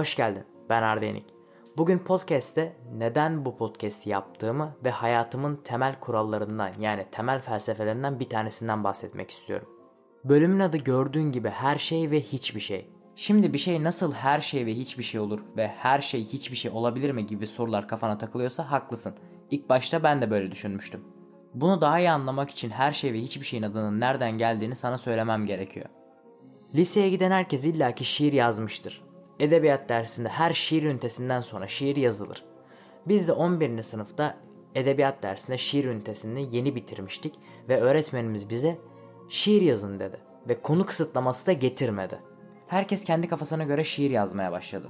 Hoş geldin. Ben Arda Yenik. Bugün podcast'te neden bu podcast'i yaptığımı ve hayatımın temel kurallarından yani temel felsefelerinden bir tanesinden bahsetmek istiyorum. Bölümün adı gördüğün gibi her şey ve hiçbir şey. Şimdi bir şey nasıl her şey ve hiçbir şey olur ve her şey hiçbir şey olabilir mi gibi sorular kafana takılıyorsa haklısın. İlk başta ben de böyle düşünmüştüm. Bunu daha iyi anlamak için her şey ve hiçbir şeyin adının nereden geldiğini sana söylemem gerekiyor. Liseye giden herkes illaki şiir yazmıştır. Edebiyat dersinde her şiir ünitesinden sonra şiir yazılır. Biz de 11. sınıfta edebiyat dersinde şiir ünitesini yeni bitirmiştik ve öğretmenimiz bize şiir yazın dedi ve konu kısıtlaması da getirmedi. Herkes kendi kafasına göre şiir yazmaya başladı.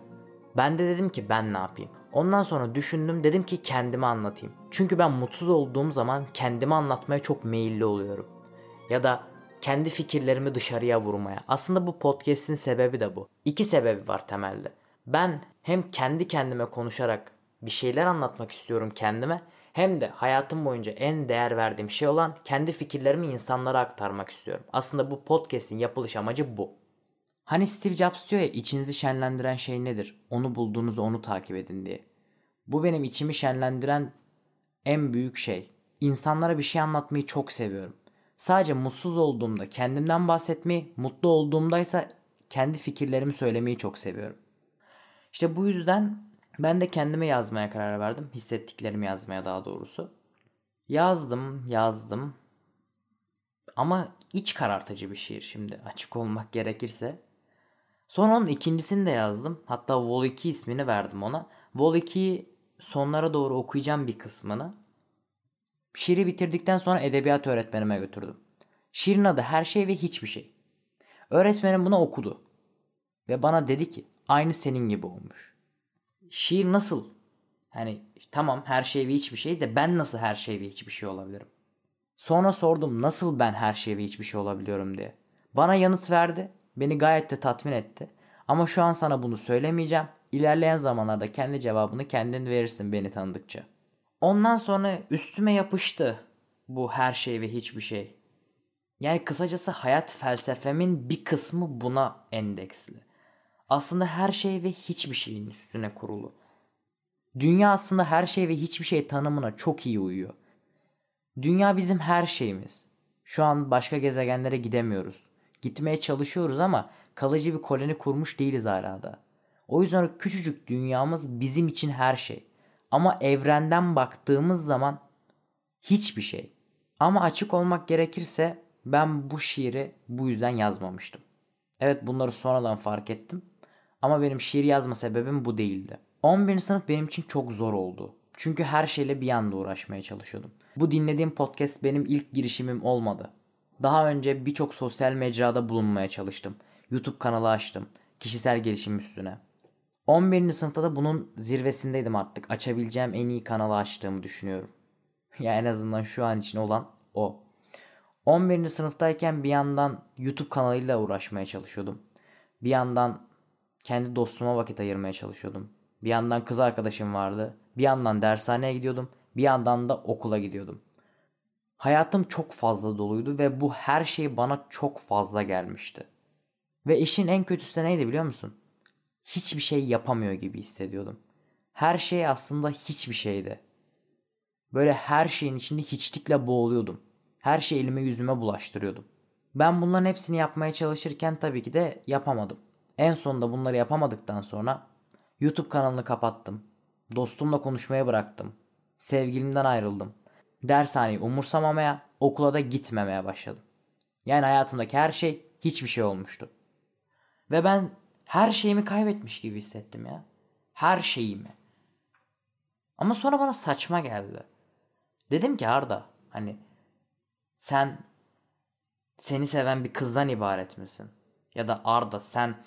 Ben de dedim ki ben ne yapayım? Ondan sonra düşündüm dedim ki kendimi anlatayım. Çünkü ben mutsuz olduğum zaman kendimi anlatmaya çok meyilli oluyorum. Ya da kendi fikirlerimi dışarıya vurmaya. Aslında bu podcast'in sebebi de bu. İki sebebi var temelde. Ben hem kendi kendime konuşarak bir şeyler anlatmak istiyorum kendime hem de hayatım boyunca en değer verdiğim şey olan kendi fikirlerimi insanlara aktarmak istiyorum. Aslında bu podcast'in yapılış amacı bu. Hani Steve Jobs diyor ya içinizi şenlendiren şey nedir? Onu bulduğunuzda onu takip edin diye. Bu benim içimi şenlendiren en büyük şey. İnsanlara bir şey anlatmayı çok seviyorum. Sadece mutsuz olduğumda kendimden bahsetmeyi, mutlu olduğumda ise kendi fikirlerimi söylemeyi çok seviyorum. İşte bu yüzden ben de kendime yazmaya karar verdim. Hissettiklerimi yazmaya daha doğrusu. Yazdım, yazdım. Ama iç karartıcı bir şiir şimdi açık olmak gerekirse. Sonra onun ikincisini de yazdım. Hatta Vol 2 ismini verdim ona. Vol 2'yi sonlara doğru okuyacağım bir kısmını. Şiiri bitirdikten sonra edebiyat öğretmenime götürdüm. Şiirin adı her şey ve hiçbir şey. Öğretmenim bunu okudu. Ve bana dedi ki aynı senin gibi olmuş. Şiir nasıl? Hani tamam her şey ve hiçbir şey de ben nasıl her şey ve hiçbir şey olabilirim? Sonra sordum nasıl ben her şey ve hiçbir şey olabiliyorum diye. Bana yanıt verdi. Beni gayet de tatmin etti. Ama şu an sana bunu söylemeyeceğim. İlerleyen zamanlarda kendi cevabını kendin verirsin beni tanıdıkça. Ondan sonra üstüme yapıştı bu her şey ve hiçbir şey. Yani kısacası hayat felsefemin bir kısmı buna endeksli. Aslında her şey ve hiçbir şeyin üstüne kurulu. Dünya aslında her şey ve hiçbir şey tanımına çok iyi uyuyor. Dünya bizim her şeyimiz. Şu an başka gezegenlere gidemiyoruz. Gitmeye çalışıyoruz ama kalıcı bir koloni kurmuş değiliz hala da. O yüzden küçücük dünyamız bizim için her şey. Ama evrenden baktığımız zaman hiçbir şey. Ama açık olmak gerekirse ben bu şiiri bu yüzden yazmamıştım. Evet bunları sonradan fark ettim. Ama benim şiir yazma sebebim bu değildi. 11. sınıf benim için çok zor oldu. Çünkü her şeyle bir anda uğraşmaya çalışıyordum. Bu dinlediğim podcast benim ilk girişimim olmadı. Daha önce birçok sosyal mecrada bulunmaya çalıştım. YouTube kanalı açtım. Kişisel gelişim üstüne. 11. sınıfta da bunun zirvesindeydim artık. Açabileceğim en iyi kanalı açtığımı düşünüyorum. ya en azından şu an için olan o. 11. sınıftayken bir yandan YouTube kanalıyla uğraşmaya çalışıyordum. Bir yandan kendi dostuma vakit ayırmaya çalışıyordum. Bir yandan kız arkadaşım vardı. Bir yandan dershaneye gidiyordum. Bir yandan da okula gidiyordum. Hayatım çok fazla doluydu ve bu her şey bana çok fazla gelmişti. Ve işin en kötüsü de neydi biliyor musun? Hiçbir şey yapamıyor gibi hissediyordum. Her şey aslında hiçbir şeydi. Böyle her şeyin içinde hiçlikle boğuluyordum. Her şeyi elime yüzüme bulaştırıyordum. Ben bunların hepsini yapmaya çalışırken tabii ki de yapamadım. En sonunda bunları yapamadıktan sonra YouTube kanalını kapattım. Dostumla konuşmaya bıraktım. Sevgilimden ayrıldım. Dershaneyi umursamamaya, okula da gitmemeye başladım. Yani hayatımdaki her şey hiçbir şey olmuştu. Ve ben her şeyimi kaybetmiş gibi hissettim ya. Her şeyimi. Ama sonra bana saçma geldi. Dedim ki Arda hani sen seni seven bir kızdan ibaret misin? Ya da Arda sen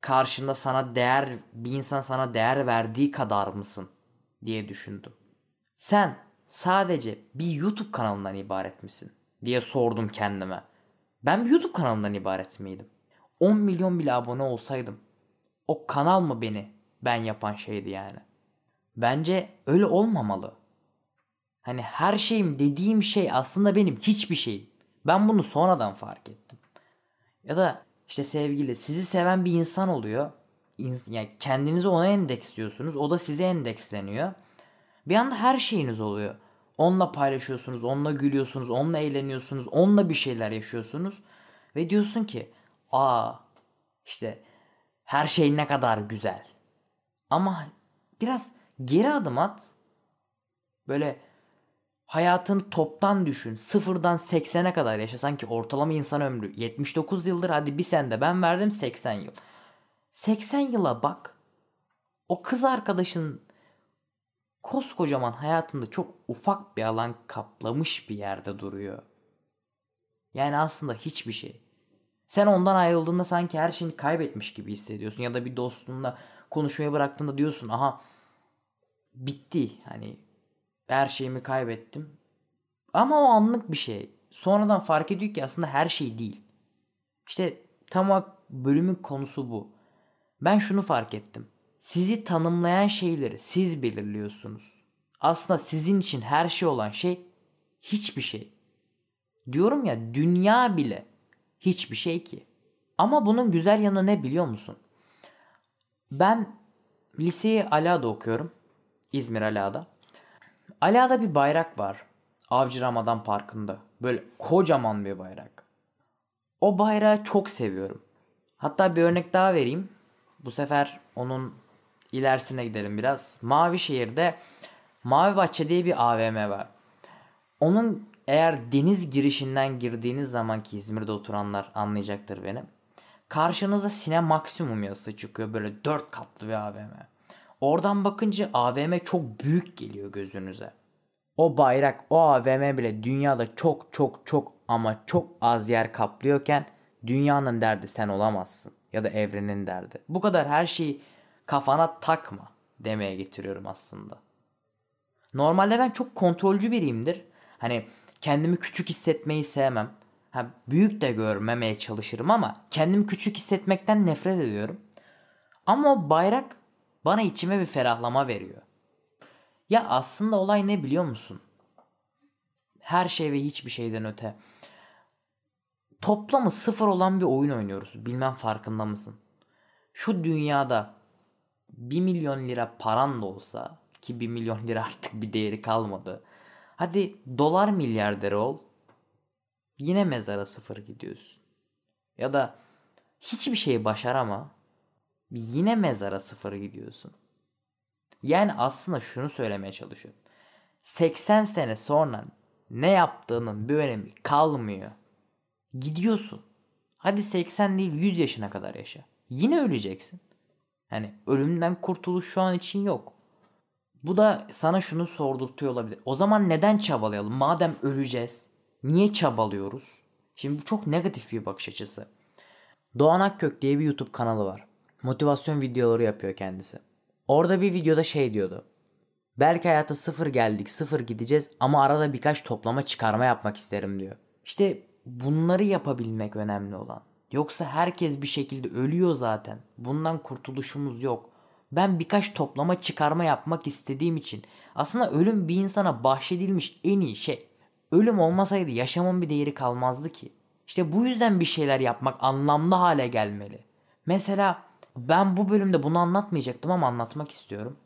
karşında sana değer bir insan sana değer verdiği kadar mısın diye düşündüm. Sen sadece bir YouTube kanalından ibaret misin diye sordum kendime. Ben bir YouTube kanalından ibaret miydim? 10 milyon bile abone olsaydım o kanal mı beni ben yapan şeydi yani? Bence öyle olmamalı. Hani her şeyim dediğim şey aslında benim hiçbir şeyim. Ben bunu sonradan fark ettim. Ya da işte sevgili sizi seven bir insan oluyor. yani kendinizi ona endeksliyorsunuz. O da size endeksleniyor. Bir anda her şeyiniz oluyor. Onunla paylaşıyorsunuz, onunla gülüyorsunuz, onunla eğleniyorsunuz, onunla bir şeyler yaşıyorsunuz. Ve diyorsun ki aa işte her şey ne kadar güzel. Ama biraz geri adım at. Böyle hayatın toptan düşün. Sıfırdan 80'e kadar yaşa. Sanki ortalama insan ömrü 79 yıldır. Hadi bir sende ben verdim 80 yıl. 80 yıla bak. O kız arkadaşın koskocaman hayatında çok ufak bir alan kaplamış bir yerde duruyor. Yani aslında hiçbir şey. Sen ondan ayrıldığında sanki her şeyini kaybetmiş gibi hissediyorsun. Ya da bir dostunla konuşmayı bıraktığında diyorsun aha bitti. Hani her şeyimi kaybettim. Ama o anlık bir şey. Sonradan fark ediyor ki aslında her şey değil. İşte tam bölümün konusu bu. Ben şunu fark ettim. Sizi tanımlayan şeyleri siz belirliyorsunuz. Aslında sizin için her şey olan şey hiçbir şey. Diyorum ya dünya bile hiçbir şey ki. Ama bunun güzel yanı ne biliyor musun? Ben liseyi Ala'da okuyorum. İzmir Ala'da. Ala'da bir bayrak var. Avcı Ramadan Parkı'nda. Böyle kocaman bir bayrak. O bayrağı çok seviyorum. Hatta bir örnek daha vereyim. Bu sefer onun ilerisine gidelim biraz. Mavi Şehir'de Mavi Bahçe diye bir AVM var. Onun eğer deniz girişinden girdiğiniz zaman ki İzmir'de oturanlar anlayacaktır benim. Karşınıza Sine Maksimum yazısı çıkıyor. Böyle dört katlı bir AVM. Oradan bakınca AVM çok büyük geliyor gözünüze. O bayrak, o AVM bile dünyada çok çok çok ama çok az yer kaplıyorken dünyanın derdi sen olamazsın. Ya da evrenin derdi. Bu kadar her şeyi kafana takma demeye getiriyorum aslında. Normalde ben çok kontrolcü biriyimdir. Hani kendimi küçük hissetmeyi sevmem. Ha, büyük de görmemeye çalışırım ama kendimi küçük hissetmekten nefret ediyorum. Ama o bayrak bana içime bir ferahlama veriyor. Ya aslında olay ne biliyor musun? Her şey ve hiçbir şeyden öte. Toplamı sıfır olan bir oyun oynuyoruz. Bilmem farkında mısın? Şu dünyada 1 milyon lira paran da olsa ki 1 milyon lira artık bir değeri kalmadı. Hadi dolar milyarderi ol. Yine mezara sıfır gidiyorsun. Ya da hiçbir şey başarama. Yine mezara sıfır gidiyorsun. Yani aslında şunu söylemeye çalışıyorum. 80 sene sonra ne yaptığının bir önemi kalmıyor. Gidiyorsun. Hadi 80 değil 100 yaşına kadar yaşa. Yine öleceksin. Hani ölümden kurtuluş şu an için yok. Bu da sana şunu sordurtuyor olabilir. O zaman neden çabalayalım? Madem öleceğiz, niye çabalıyoruz? Şimdi bu çok negatif bir bakış açısı. Doğan Akkök diye bir YouTube kanalı var. Motivasyon videoları yapıyor kendisi. Orada bir videoda şey diyordu. Belki hayata sıfır geldik, sıfır gideceğiz ama arada birkaç toplama çıkarma yapmak isterim diyor. İşte bunları yapabilmek önemli olan. Yoksa herkes bir şekilde ölüyor zaten. Bundan kurtuluşumuz yok. Ben birkaç toplama çıkarma yapmak istediğim için aslında ölüm bir insana bahşedilmiş en iyi şey. Ölüm olmasaydı yaşamın bir değeri kalmazdı ki. İşte bu yüzden bir şeyler yapmak anlamlı hale gelmeli. Mesela ben bu bölümde bunu anlatmayacaktım ama anlatmak istiyorum.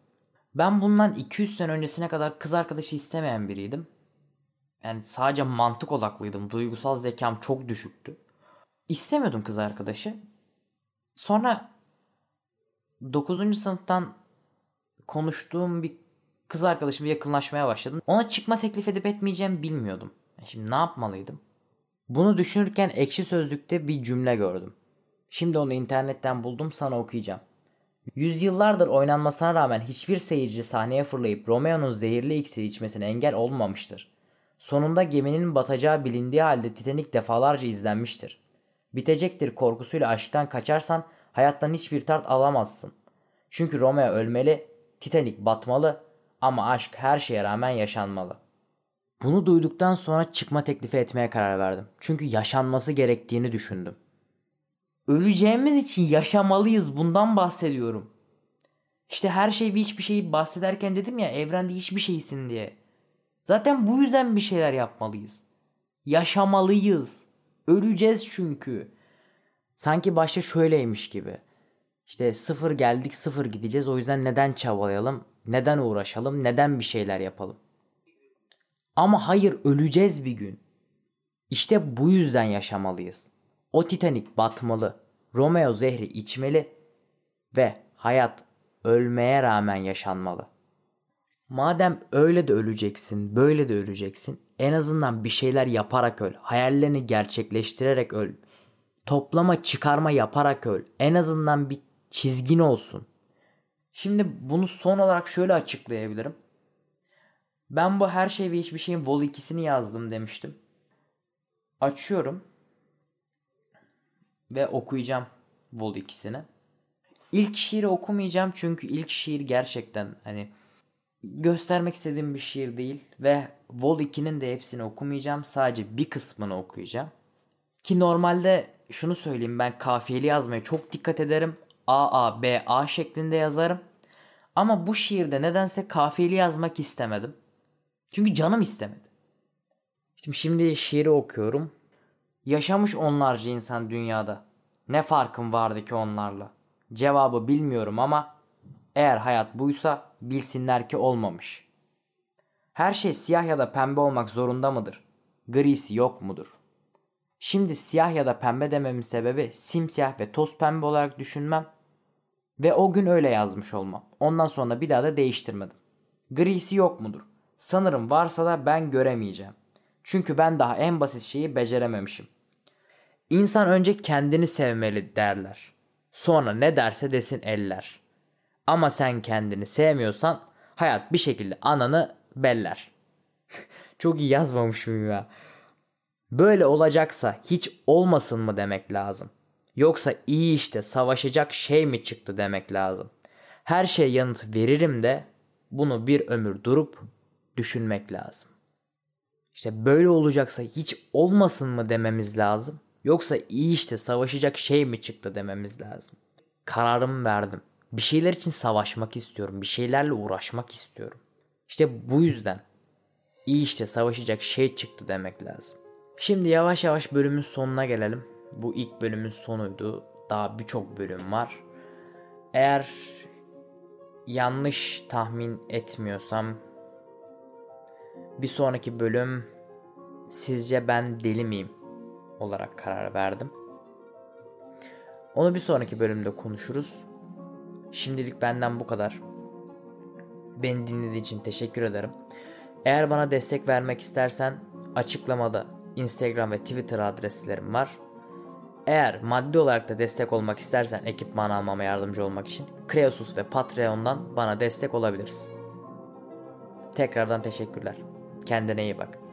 Ben bundan 200 sene öncesine kadar kız arkadaşı istemeyen biriydim. Yani sadece mantık odaklıydım. Duygusal zekam çok düşüktü. İstemiyordum kız arkadaşı. Sonra 9. sınıftan konuştuğum bir kız arkadaşımla yakınlaşmaya başladım. Ona çıkma teklif edip etmeyeceğimi bilmiyordum. Şimdi ne yapmalıydım? Bunu düşünürken ekşi sözlükte bir cümle gördüm. Şimdi onu internetten buldum sana okuyacağım. Yüzyıllardır oynanmasına rağmen hiçbir seyirci sahneye fırlayıp Romeo'nun zehirli iksiri içmesine engel olmamıştır. Sonunda geminin batacağı bilindiği halde Titanic defalarca izlenmiştir. Bitecektir korkusuyla aşktan kaçarsan hayattan hiçbir tat alamazsın. Çünkü Romeo ölmeli, Titanic batmalı ama aşk her şeye rağmen yaşanmalı. Bunu duyduktan sonra çıkma teklifi etmeye karar verdim. Çünkü yaşanması gerektiğini düşündüm. Öleceğimiz için yaşamalıyız bundan bahsediyorum. İşte her şey ve hiçbir şeyi bahsederken dedim ya evrende hiçbir şeysin diye. Zaten bu yüzden bir şeyler yapmalıyız. Yaşamalıyız. Öleceğiz çünkü. Sanki başta şöyleymiş gibi. İşte sıfır geldik sıfır gideceğiz. O yüzden neden çabalayalım? Neden uğraşalım? Neden bir şeyler yapalım? Ama hayır öleceğiz bir gün. İşte bu yüzden yaşamalıyız. O Titanic batmalı. Romeo zehri içmeli ve hayat ölmeye rağmen yaşanmalı. Madem öyle de öleceksin, böyle de öleceksin, en azından bir şeyler yaparak öl. Hayallerini gerçekleştirerek öl. Toplama, çıkarma yaparak öl. En azından bir çizgin olsun. Şimdi bunu son olarak şöyle açıklayabilirim. Ben bu her şey ve hiçbir şeyin vol 2'sini yazdım demiştim. Açıyorum. Ve okuyacağım vol 2'sini. İlk şiiri okumayacağım çünkü ilk şiir gerçekten hani göstermek istediğim bir şiir değil ve Vol 2'nin de hepsini okumayacağım. Sadece bir kısmını okuyacağım. Ki normalde şunu söyleyeyim ben kafiyeli yazmaya çok dikkat ederim. A A B A şeklinde yazarım. Ama bu şiirde nedense kafiyeli yazmak istemedim. Çünkü canım istemedi. Şimdi, şimdi şiiri okuyorum. Yaşamış onlarca insan dünyada. Ne farkım vardı ki onlarla? Cevabı bilmiyorum ama eğer hayat buysa bilsinler ki olmamış. Her şey siyah ya da pembe olmak zorunda mıdır? Grisi yok mudur? Şimdi siyah ya da pembe dememin sebebi simsiyah ve toz pembe olarak düşünmem ve o gün öyle yazmış olmam. Ondan sonra bir daha da değiştirmedim. Grisi yok mudur? Sanırım varsa da ben göremeyeceğim. Çünkü ben daha en basit şeyi becerememişim. İnsan önce kendini sevmeli derler. Sonra ne derse desin eller. Ama sen kendini sevmiyorsan hayat bir şekilde ananı beller. Çok iyi yazmamışım ya. Böyle olacaksa hiç olmasın mı demek lazım. Yoksa iyi işte savaşacak şey mi çıktı demek lazım. Her şey yanıt veririm de bunu bir ömür durup düşünmek lazım. İşte böyle olacaksa hiç olmasın mı dememiz lazım. Yoksa iyi işte savaşacak şey mi çıktı dememiz lazım. Kararımı verdim. Bir şeyler için savaşmak istiyorum. Bir şeylerle uğraşmak istiyorum. İşte bu yüzden iyi işte savaşacak şey çıktı demek lazım. Şimdi yavaş yavaş bölümün sonuna gelelim. Bu ilk bölümün sonuydu. Daha birçok bölüm var. Eğer yanlış tahmin etmiyorsam bir sonraki bölüm sizce ben deli miyim olarak karar verdim. Onu bir sonraki bölümde konuşuruz. Şimdilik benden bu kadar. Beni dinlediğin için teşekkür ederim. Eğer bana destek vermek istersen açıklamada Instagram ve Twitter adreslerim var. Eğer maddi olarak da destek olmak istersen ekipman almama yardımcı olmak için Kreosus ve Patreon'dan bana destek olabilirsin. Tekrardan teşekkürler. Kendine iyi bak.